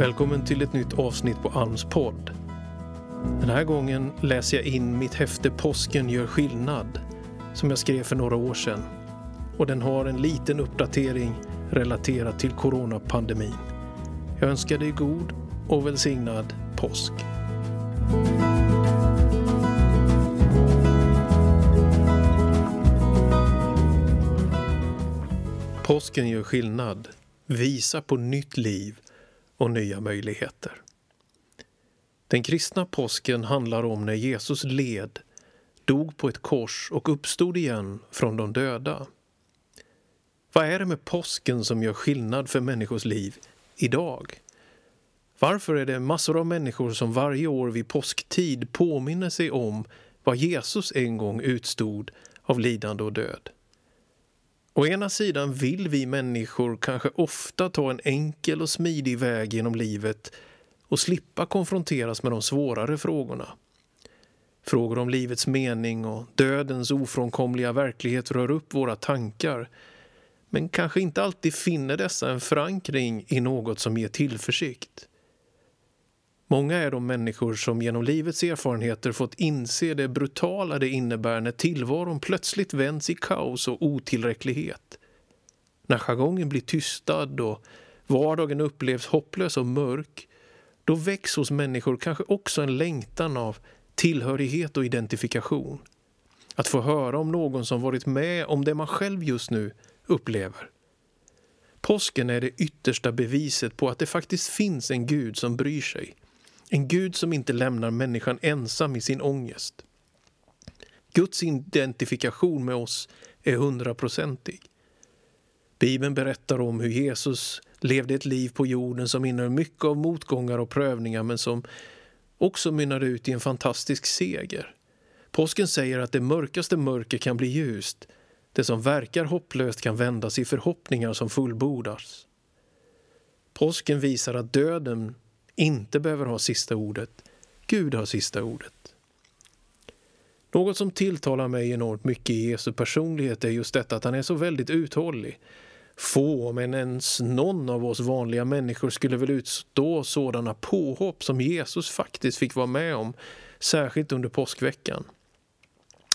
Välkommen till ett nytt avsnitt på Alms podd. Den här gången läser jag in mitt häfte Påsken gör skillnad som jag skrev för några år sedan. Och den har en liten uppdatering relaterat till coronapandemin. Jag önskar dig god och välsignad påsk. Påsken gör skillnad, visa på nytt liv och nya möjligheter. Den kristna påsken handlar om när Jesus led, dog på ett kors och uppstod igen från de döda. Vad är det med påsken som gör skillnad för människors liv idag? Varför är det massor av människor som varje år vid påsktid påminner sig om vad Jesus en gång utstod av lidande och död? Å ena sidan vill vi människor kanske ofta ta en enkel och smidig väg genom livet och slippa konfronteras med de svårare frågorna. Frågor om livets mening och dödens ofrånkomliga verklighet rör upp våra tankar men kanske inte alltid finner dessa en förankring i något som ger tillförsikt. Många är de människor som genom livets erfarenheter fått inse det brutala det innebär när tillvaron plötsligt vänds i kaos och otillräcklighet. När jargongen blir tystad och vardagen upplevs hopplös och mörk då väcks hos människor kanske också en längtan av tillhörighet och identifikation. Att få höra om någon som varit med om det man själv just nu upplever. Påsken är det yttersta beviset på att det faktiskt finns en Gud som bryr sig. En Gud som inte lämnar människan ensam i sin ångest. Guds identifikation med oss är hundraprocentig. Bibeln berättar om hur Jesus levde ett liv på jorden som innehöll mycket av motgångar och prövningar men som också mynnade ut i en fantastisk seger. Påsken säger att det mörkaste mörker kan bli ljust. Det som verkar hopplöst kan vändas i förhoppningar som fullbordas. Påsken visar att döden inte behöver ha sista ordet. Gud har sista ordet. Något som tilltalar mig enormt mycket i Jesu personlighet är just detta att han är så väldigt uthållig. Få, men ens någon av oss vanliga människor skulle väl utstå sådana påhopp som Jesus faktiskt fick vara med om, särskilt under påskveckan.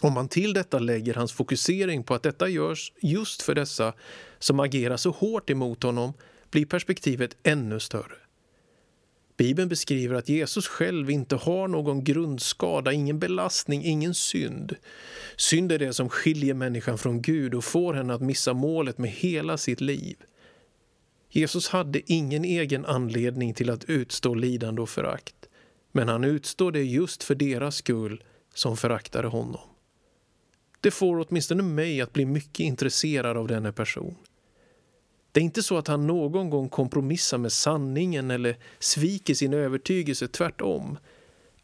Om man till detta lägger hans fokusering på att detta görs just för dessa som agerar så hårt emot honom blir perspektivet ännu större. Bibeln beskriver att Jesus själv inte har någon grundskada, ingen belastning, ingen synd. Synd är det som skiljer människan från Gud och får henne att missa målet med hela sitt liv. Jesus hade ingen egen anledning till att utstå lidande och förakt. Men han utstår det just för deras skull som föraktade honom. Det får åtminstone mig att bli mycket intresserad av denna person. Det är inte så att han någon gång kompromissar med sanningen eller sviker sin övertygelse, tvärtom.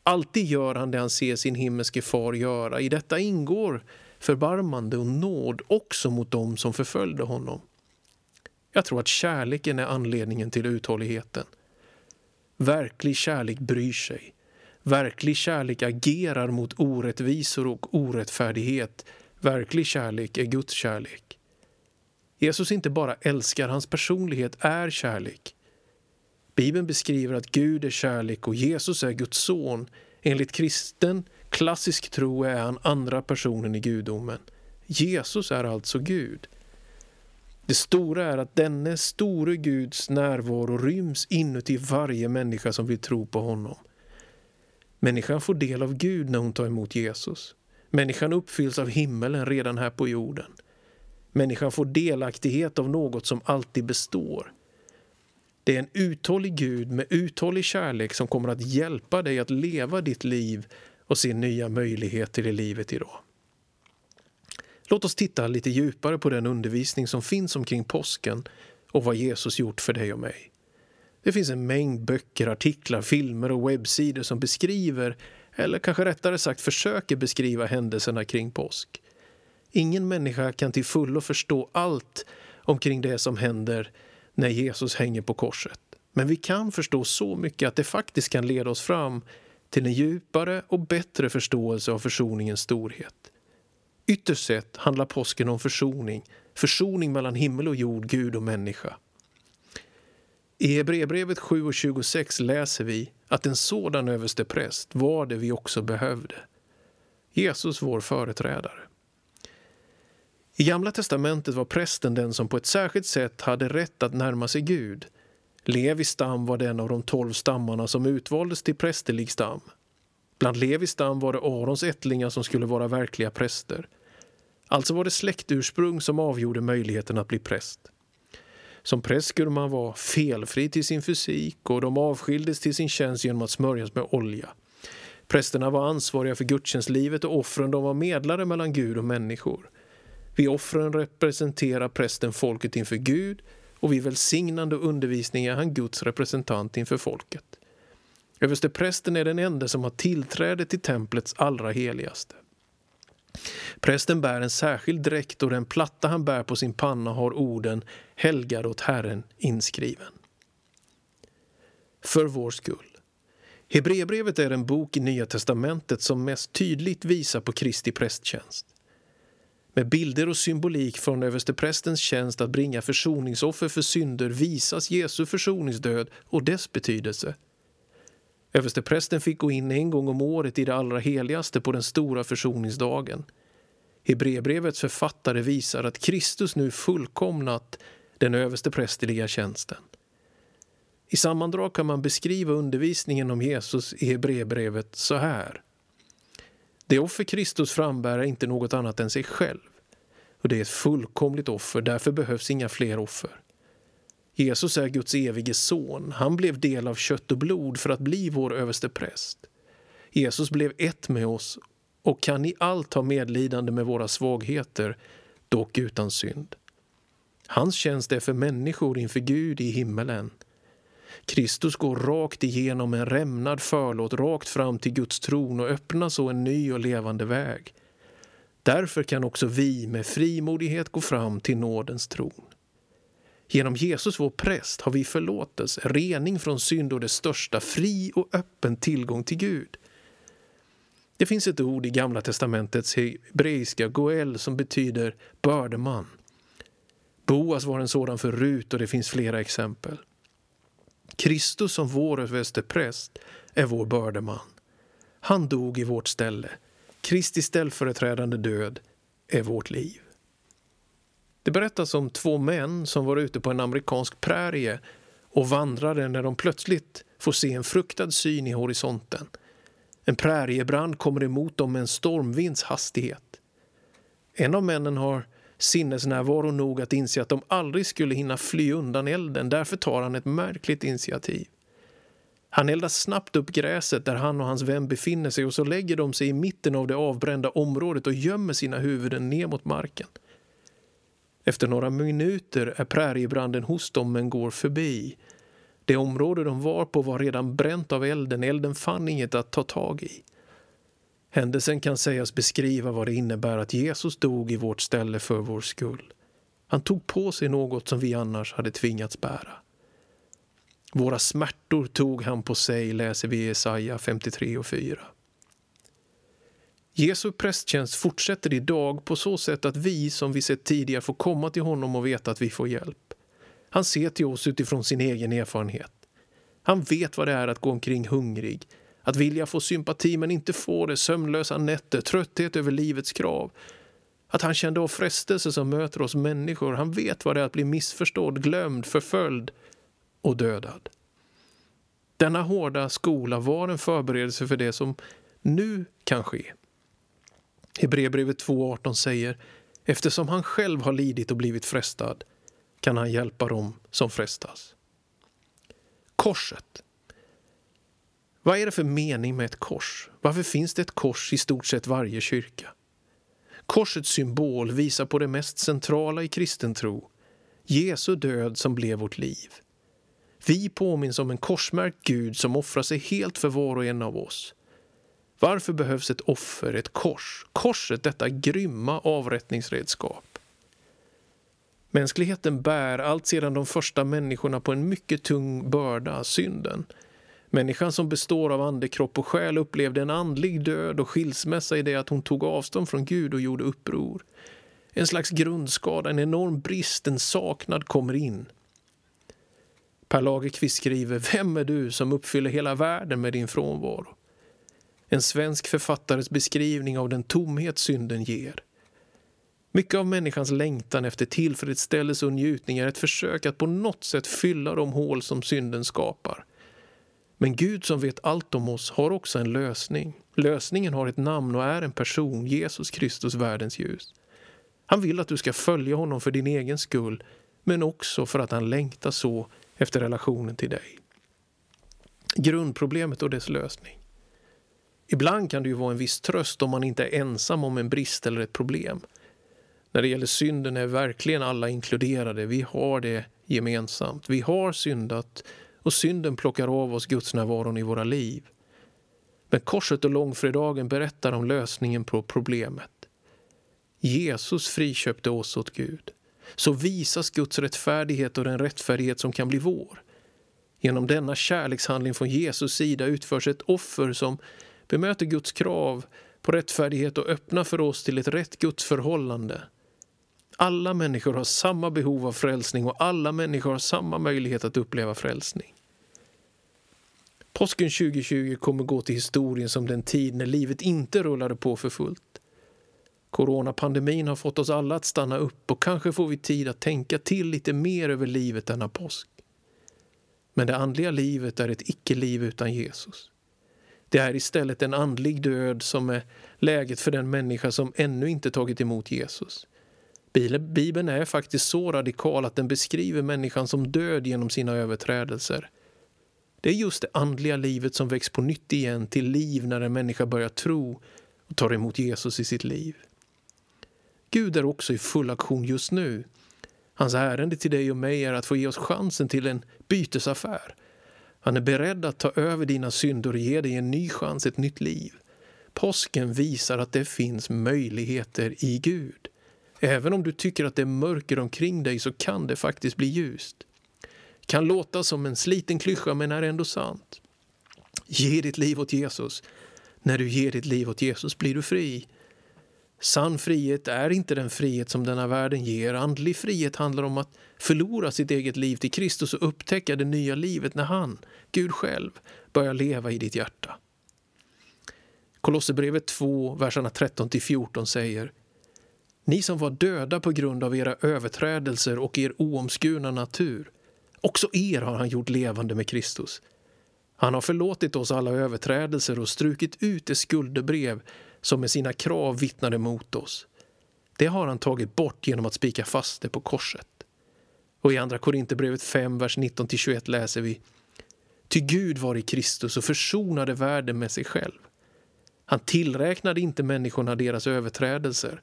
Alltid gör han det han ser sin himmelske far göra. I detta ingår förbarmande och nåd också mot dem som förföljde honom. Jag tror att kärleken är anledningen till uthålligheten. Verklig kärlek bryr sig. Verklig kärlek agerar mot orättvisor och orättfärdighet. Verklig kärlek är Guds kärlek. Jesus inte bara älskar, hans personlighet är kärlek. Bibeln beskriver att Gud är kärlek och Jesus är Guds son. Enligt kristen klassisk tro är han andra personen i gudomen. Jesus är alltså Gud. Det stora är att denne store Guds närvaro ryms inuti varje människa som vill tro på honom. Människan får del av Gud när hon tar emot Jesus. Människan uppfylls av himmelen redan här på jorden. Människan får delaktighet av något som alltid består. Det är en uthållig Gud med uthållig kärlek som kommer att hjälpa dig att leva ditt liv och se nya möjligheter i livet idag. Låt oss titta lite djupare på den undervisning som finns omkring påsken och vad Jesus gjort för dig och mig. Det finns en mängd böcker, artiklar, filmer och webbsidor som beskriver, eller kanske rättare sagt försöker beskriva händelserna kring påsk. Ingen människa kan till fullo förstå allt omkring det som händer när Jesus hänger på korset. Men vi kan förstå så mycket att det faktiskt kan leda oss fram till en djupare och bättre förståelse av försoningens storhet. Ytterst sett handlar påsken om försoning, försoning mellan himmel och jord, Gud och människa. I Hebreerbrevet 7.26 läser vi att en sådan överstepräst var det vi också behövde. Jesus vår företrädare. I Gamla testamentet var prästen den som på ett särskilt sätt hade rätt att närma sig Gud. Levis stam var den av de tolv stammarna som utvaldes till prästerlig stam. Bland Levis stam var det Arons ättlingar som skulle vara verkliga präster. Alltså var det släktursprung som avgjorde möjligheten att bli präst. Som präst skulle man vara felfri till sin fysik och de avskildes till sin tjänst genom att smörjas med olja. Prästerna var ansvariga för gudstjänstlivet och offren de var medlare mellan Gud och människor. Vid offren representerar prästen folket inför Gud och vid välsignande och undervisning är han Guds representant inför folket. Översteprästen är den enda som har tillträde till templets allra heligaste. Prästen bär en särskild dräkt och den platta han bär på sin panna har orden helgad åt Herren inskriven. För vår skull. Hebreerbrevet är en bok i Nya testamentet som mest tydligt visar på Kristi prästtjänst. Med bilder och symbolik från översteprästens tjänst att bringa försoningsoffer för synder visas Jesu försoningsdöd och dess betydelse. Översteprästen fick gå in en gång om året i det allra heligaste på den stora försoningsdagen. Hebreerbrevets författare visar att Kristus nu fullkomnat den översteprästerliga tjänsten. I sammandrag kan man beskriva undervisningen om Jesus i Hebreerbrevet så här. Det offer Kristus frambär är inte något annat än sig själv. Och det är ett fullkomligt offer, därför behövs inga fler offer. Jesus är Guds evige son. Han blev del av kött och blod för att bli vår överste präst. Jesus blev ett med oss och kan i allt ha medlidande med våra svagheter, dock utan synd. Hans tjänst är för människor inför Gud i himmelen. Kristus går rakt igenom en rämnad förlåt rakt fram till Guds tron och öppnar så en ny och levande väg. Därför kan också vi med frimodighet gå fram till nådens tron. Genom Jesus, vår präst, har vi förlåtelse, rening från synd och det största, fri och öppen tillgång till Gud. Det finns ett ord i Gamla testamentets hebreiska goel som betyder bördeman. Boas var en sådan för Rut och det finns flera exempel. Kristus som vår överstepräst är vår bördeman. Han dog i vårt ställe. Kristi ställföreträdande död är vårt liv. Det berättas om två män som var ute på en amerikansk prärie och vandrade när de plötsligt får se en fruktad syn i horisonten. En präriebrand kommer emot dem med en stormvinds hastighet. En av männen har sinnesnärvaro nog att inse att de aldrig skulle hinna fly undan elden. Därför tar han ett märkligt initiativ. Han eldar snabbt upp gräset där han och hans vän befinner sig och så lägger de sig i mitten av det avbrända området och gömmer sina huvuden ner mot marken. Efter några minuter är präriebranden hos dem men går förbi. Det område de var på var redan bränt av elden. Elden fann inget att ta tag i. Händelsen kan sägas beskriva vad det innebär att Jesus dog i vårt ställe för vår skull. Han tog på sig något som vi annars hade tvingats bära. Våra smärtor tog han på sig, läser vi i Jesaja 53 och 4. Jesu prästtjänst fortsätter idag på så sätt att vi, som vi sett tidigare, får komma till honom och veta att vi får hjälp. Han ser till oss utifrån sin egen erfarenhet. Han vet vad det är att gå omkring hungrig, att vilja få sympati men inte få det, sömnlösa nätter, trötthet över livets krav. Att han kände av frestelser som möter oss människor. Han vet vad det är att bli missförstådd, glömd, förföljd och dödad. Denna hårda skola var en förberedelse för det som nu kan ske. Hebreerbrevet 2.18 säger eftersom han själv har lidit och blivit frestad kan han hjälpa dem som frestas. Korset vad är det för mening med ett kors? Varför finns det ett kors i stort sett varje kyrka? Korsets symbol visar på det mest centrala i kristen tro, Jesu död som blev vårt liv. Vi påminns om en korsmärkt Gud som offrar sig helt för var och en av oss. Varför behövs ett offer, ett kors? Korset, detta grymma avrättningsredskap. Mänskligheten bär allt sedan de första människorna på en mycket tung börda, synden. Människan som består av ande, kropp och själ upplevde en andlig död och skilsmässa i det att hon tog avstånd från Gud och gjorde uppror. En slags grundskada, en enorm brist, en saknad kommer in. Per Lagerkvist skriver Vem är du som uppfyller hela världen med din frånvaro? En svensk författares beskrivning av den tomhet synden ger. Mycket av människans längtan efter tillfredsställelse och njutning är ett försök att på något sätt fylla de hål som synden skapar. Men Gud som vet allt om oss har också en lösning. Lösningen har ett namn och är en person, Jesus Kristus, världens ljus. Han vill att du ska följa honom för din egen skull, men också för att han längtar så efter relationen till dig. Grundproblemet och dess lösning. Ibland kan det ju vara en viss tröst om man inte är ensam om en brist eller ett problem. När det gäller synden är verkligen alla inkluderade. Vi har det gemensamt. Vi har syndat och synden plockar av oss gudsnärvaron i våra liv. Men korset och långfredagen berättar om lösningen på problemet. Jesus friköpte oss åt Gud. Så visas Guds rättfärdighet och den rättfärdighet som kan bli vår. Genom denna kärlekshandling från Jesus sida utförs ett offer som bemöter Guds krav på rättfärdighet och öppnar för oss till ett rätt Guds förhållande. Alla människor har samma behov av frälsning och alla människor har samma möjlighet att uppleva frälsning. Påsken 2020 kommer gå till historien som den tid när livet inte rullade på för fullt. Coronapandemin har fått oss alla att stanna upp och kanske får vi tid att tänka till lite mer över livet denna påsk. Men det andliga livet är ett icke-liv utan Jesus. Det är istället en andlig död som är läget för den människa som ännu inte tagit emot Jesus. Bibeln är faktiskt så radikal att den beskriver människan som död genom sina överträdelser. Det är just det andliga livet som väcks på nytt igen till liv när en människa börjar tro och tar emot Jesus i sitt liv. Gud är också i full aktion just nu. Hans ärende till dig och mig är att få ge oss chansen till en bytesaffär. Han är beredd att ta över dina synder och ge dig en ny chans, ett nytt liv. Påsken visar att det finns möjligheter i Gud. Även om du tycker att det är mörker omkring dig så kan det faktiskt bli ljust. Det kan låta som en sliten klyscha men är ändå sant. Ge ditt liv åt Jesus. När du ger ditt liv åt Jesus blir du fri. Sann frihet är inte den frihet som denna världen ger. Andlig frihet handlar om att förlora sitt eget liv till Kristus och upptäcka det nya livet när han, Gud själv, börjar leva i ditt hjärta. Kolosserbrevet 2, verserna 13-14 säger ni som var döda på grund av era överträdelser och er oomskurna natur, också er har han gjort levande med Kristus. Han har förlåtit oss alla överträdelser och strukit ut det skuldebrev som med sina krav vittnade mot oss. Det har han tagit bort genom att spika fast det på korset. Och i Andra Korinthierbrevet 5, vers 19-21 läser vi Ty Gud var i Kristus och försonade världen med sig själv. Han tillräknade inte människorna deras överträdelser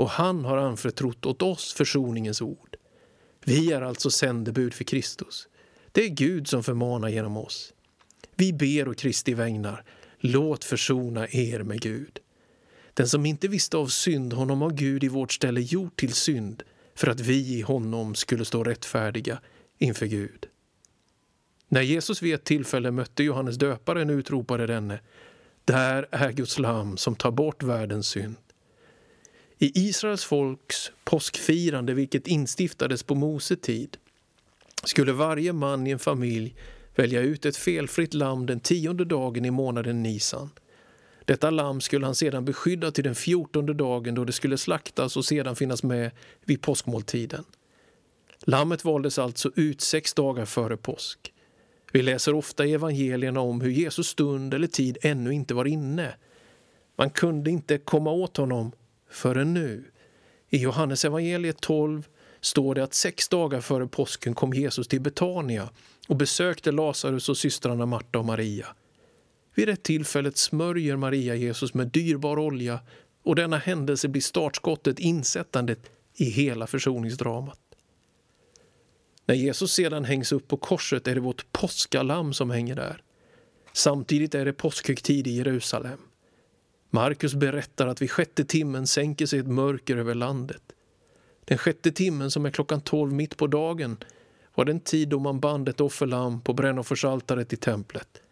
och han har anförtrott åt oss försoningens ord. Vi är alltså sändebud för Kristus. Det är Gud som förmanar genom oss. Vi ber och Kristi vägnar, låt försona er med Gud. Den som inte visste av synd, honom har Gud i vårt ställe gjort till synd för att vi i honom skulle stå rättfärdiga inför Gud. När Jesus vid ett tillfälle mötte Johannes döparen utropade denne Där är Guds lam som tar bort världens synd. I Israels folks påskfirande, vilket instiftades på Mose tid, skulle varje man i en familj välja ut ett felfritt lamm den tionde dagen i månaden Nisan. Detta lamm skulle han sedan beskydda till den fjortonde dagen då det skulle slaktas och sedan finnas med vid påskmåltiden. Lammet valdes alltså ut sex dagar före påsk. Vi läser ofta i evangelierna om hur Jesus stund eller tid ännu inte var inne. Man kunde inte komma åt honom förrän nu. I Johannes evangeliet 12 står det att sex dagar före påsken kom Jesus till Betania och besökte Lazarus och systrarna Marta och Maria. Vid det tillfället smörjer Maria Jesus med dyrbar olja och denna händelse blir startskottet, insättandet i hela försoningsdramat. När Jesus sedan hängs upp på korset är det vårt påskalamm som hänger där. Samtidigt är det påskhögtid i Jerusalem. Markus berättar att vid sjätte timmen sänker sig ett mörker över landet. Den sjätte timmen, som är klockan tolv mitt på dagen, var den tid då man band ett offerlamm på brännoffersaltaret i templet.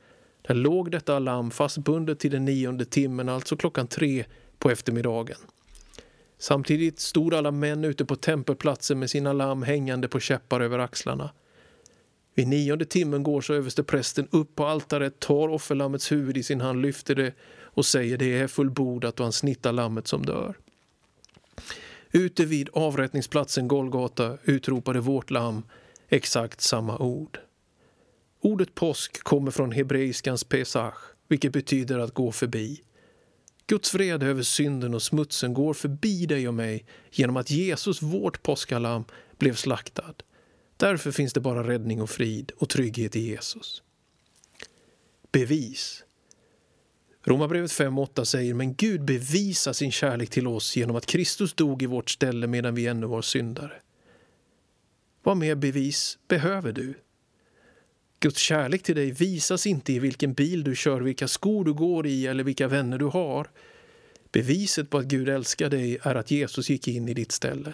Där låg detta lamm fastbundet till den nionde timmen, alltså klockan tre på eftermiddagen. Samtidigt stod alla män ute på tempelplatsen med sina lamm hängande på käppar över axlarna. Vid nionde timmen går så överste prästen upp på altaret, tar offerlammets huvud i sin hand, lyfter det och säger det är fullbordat och han snittar lammet som dör. Ute vid avrättningsplatsen Golgata utropade vårt lamm exakt samma ord. Ordet påsk kommer från hebreiskans pesach, vilket betyder att gå förbi. Guds vrede över synden och smutsen går förbi dig och mig genom att Jesus, vårt påskalamm, blev slaktad. Därför finns det bara räddning och frid och trygghet i Jesus. Bevis. Romarbrevet 5.8 säger men Gud bevisar sin kärlek till oss genom att Kristus dog i vårt ställe medan vi ännu var syndare. Vad mer bevis behöver du? Guds kärlek till dig visas inte i vilken bil du kör, vilka skor du går i eller vilka vänner du har. Beviset på att Gud älskar dig är att Jesus gick in i ditt ställe.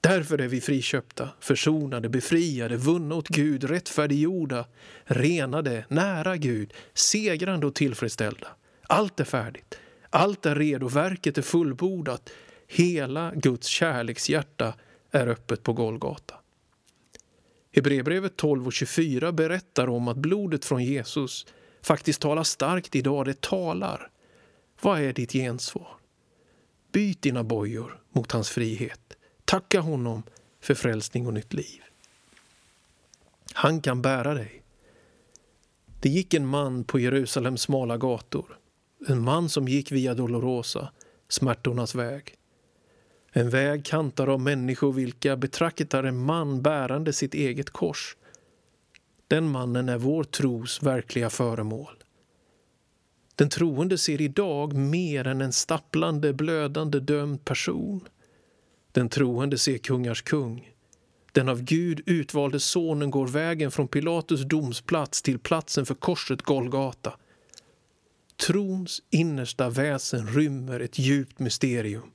Därför är vi friköpta, försonade, befriade, vunna åt Gud, rättfärdiggjorda, renade, nära Gud, segrande och tillfredsställda. Allt är färdigt. Allt är redo. Verket är fullbordat. Hela Guds kärlekshjärta är öppet på Golgata. Hebreerbrevet 12 och 24 berättar om att blodet från Jesus faktiskt talar starkt idag. Det talar. Vad är ditt gensvar? Byt dina bojor mot hans frihet. Tacka honom för frälsning och nytt liv. Han kan bära dig. Det gick en man på Jerusalems smala gator. En man som gick via Dolorosa, smärtornas väg. En väg kantad av människor vilka betraktar en man bärande sitt eget kors. Den mannen är vår tros verkliga föremål. Den troende ser idag mer än en stapplande, blödande, dömd person. Den troende ser kungars kung. Den av Gud utvalde sonen går vägen från Pilatus domsplats till platsen för korset Golgata. Trons innersta väsen rymmer ett djupt mysterium.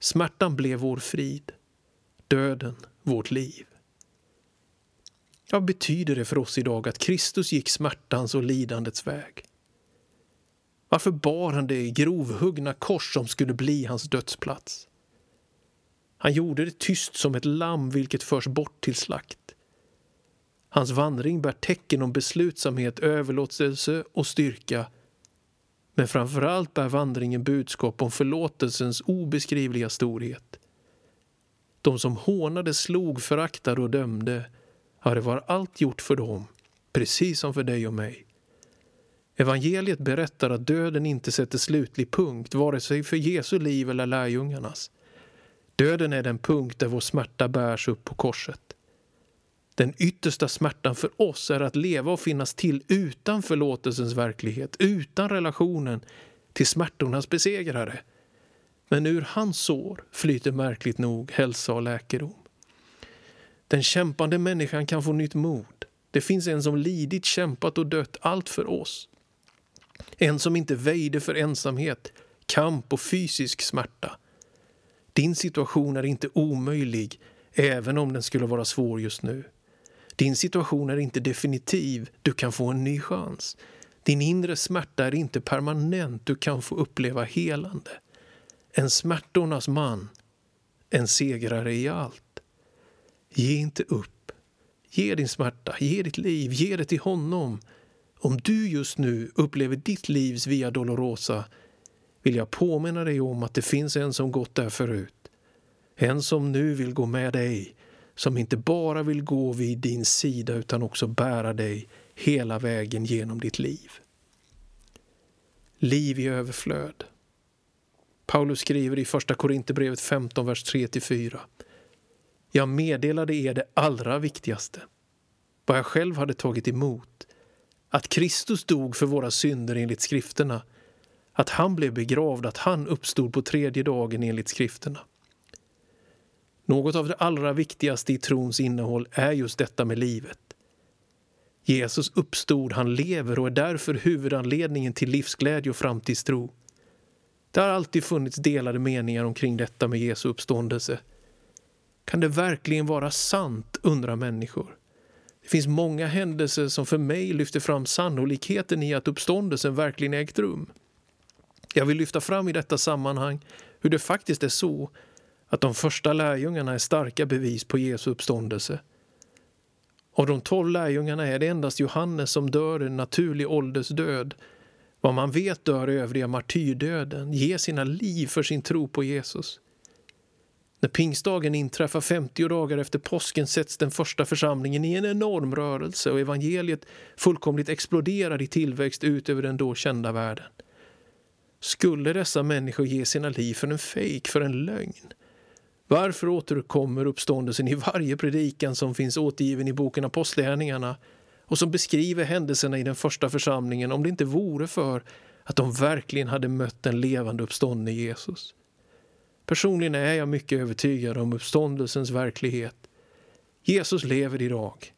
Smärtan blev vår frid, döden vårt liv. Vad betyder det för oss idag att Kristus gick smärtans och lidandets väg? Varför bar han det grovhuggna kors som skulle bli hans dödsplats? Han gjorde det tyst som ett lamm vilket förs bort till slakt. Hans vandring bär tecken om beslutsamhet, överlåtelse och styrka men framför allt bär vandringen budskap om förlåtelsens obeskrivliga storhet. De som hånade, slog, föraktade och dömde hade var allt gjort för dem, precis som för dig och mig. Evangeliet berättar att döden inte sätter slutlig punkt vare sig för Jesu liv eller lärjungarnas. Döden är den punkt där vår smärta bärs upp på korset. Den yttersta smärtan för oss är att leva och finnas till utan förlåtelsens verklighet, utan relationen till smärtornas besegrare. Men ur hans sår flyter märkligt nog hälsa och läkedom. Den kämpande människan kan få nytt mod. Det finns en som lidit, kämpat och dött allt för oss. En som inte väjde för ensamhet, kamp och fysisk smärta. Din situation är inte omöjlig, även om den skulle vara svår just nu. Din situation är inte definitiv, du kan få en ny chans. Din inre smärta är inte permanent, du kan få uppleva helande. En smärtornas man, en segrare i allt. Ge inte upp. Ge din smärta, ge ditt liv, ge det till honom. Om du just nu upplever ditt livs via Dolorosa vill jag påminna dig om att det finns en som gått där förut. En som nu vill gå med dig som inte bara vill gå vid din sida utan också bära dig hela vägen genom ditt liv. Liv i överflöd. Paulus skriver i Första Korinthierbrevet 15, vers 3-4. Jag meddelade er det allra viktigaste, vad jag själv hade tagit emot, att Kristus dog för våra synder enligt skrifterna, att han blev begravd, att han uppstod på tredje dagen enligt skrifterna. Något av det allra viktigaste i trons innehåll är just detta med livet. Jesus uppstod, han lever och är därför huvudanledningen till livsglädje och framtidstro. Det har alltid funnits delade meningar omkring detta med Jesu uppståndelse. Kan det verkligen vara sant, undrar människor. Det finns många händelser som för mig lyfter fram sannolikheten i att uppståndelsen verkligen ägt rum. Jag vill lyfta fram i detta sammanhang hur det faktiskt är så att de första lärjungarna är starka bevis på Jesu uppståndelse. Av de tolv lärjungarna är det endast Johannes som dör en naturlig åldersdöd. Vad man vet dör övriga martyrdöden, ger sina liv för sin tro på Jesus. När pingstdagen inträffar 50 dagar efter påsken sätts den första församlingen i en enorm rörelse och evangeliet fullkomligt exploderar i tillväxt ut över den då kända världen. Skulle dessa människor ge sina liv för en fejk, för en lögn? Varför återkommer uppståndelsen i varje predikan som finns återgiven i boken Apostlagärningarna och som beskriver händelserna i den första församlingen om det inte vore för att de verkligen hade mött den levande uppståndne Jesus? Personligen är jag mycket övertygad om uppståndelsens verklighet. Jesus lever idag.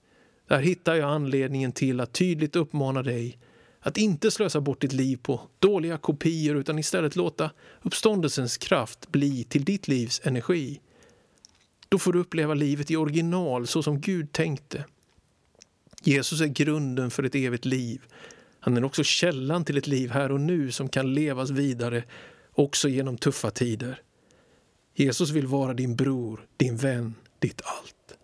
Där hittar jag anledningen till att tydligt uppmana dig att inte slösa bort ditt liv på dåliga kopior utan istället låta uppståndelsens kraft bli till ditt livs energi. Då får du uppleva livet i original så som Gud tänkte. Jesus är grunden för ett evigt liv. Han är också källan till ett liv här och nu som kan levas vidare också genom tuffa tider. Jesus vill vara din bror, din vän, ditt allt.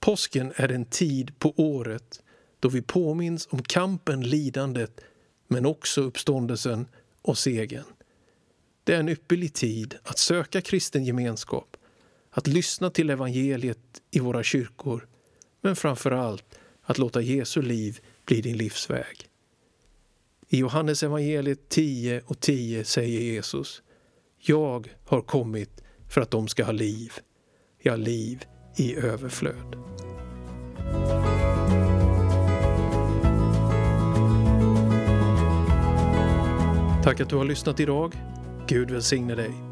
Påsken är en tid på året då vi påminns om kampen, lidandet men också uppståndelsen och segern. Det är en ypperlig tid att söka kristen gemenskap, att lyssna till evangeliet i våra kyrkor men framför allt att låta Jesu liv bli din livsväg. I Johannes evangeliet 10 och 10 säger Jesus Jag har kommit för att de ska ha liv, ja, liv i överflöd. Tack att du har lyssnat idag. Gud välsigne dig.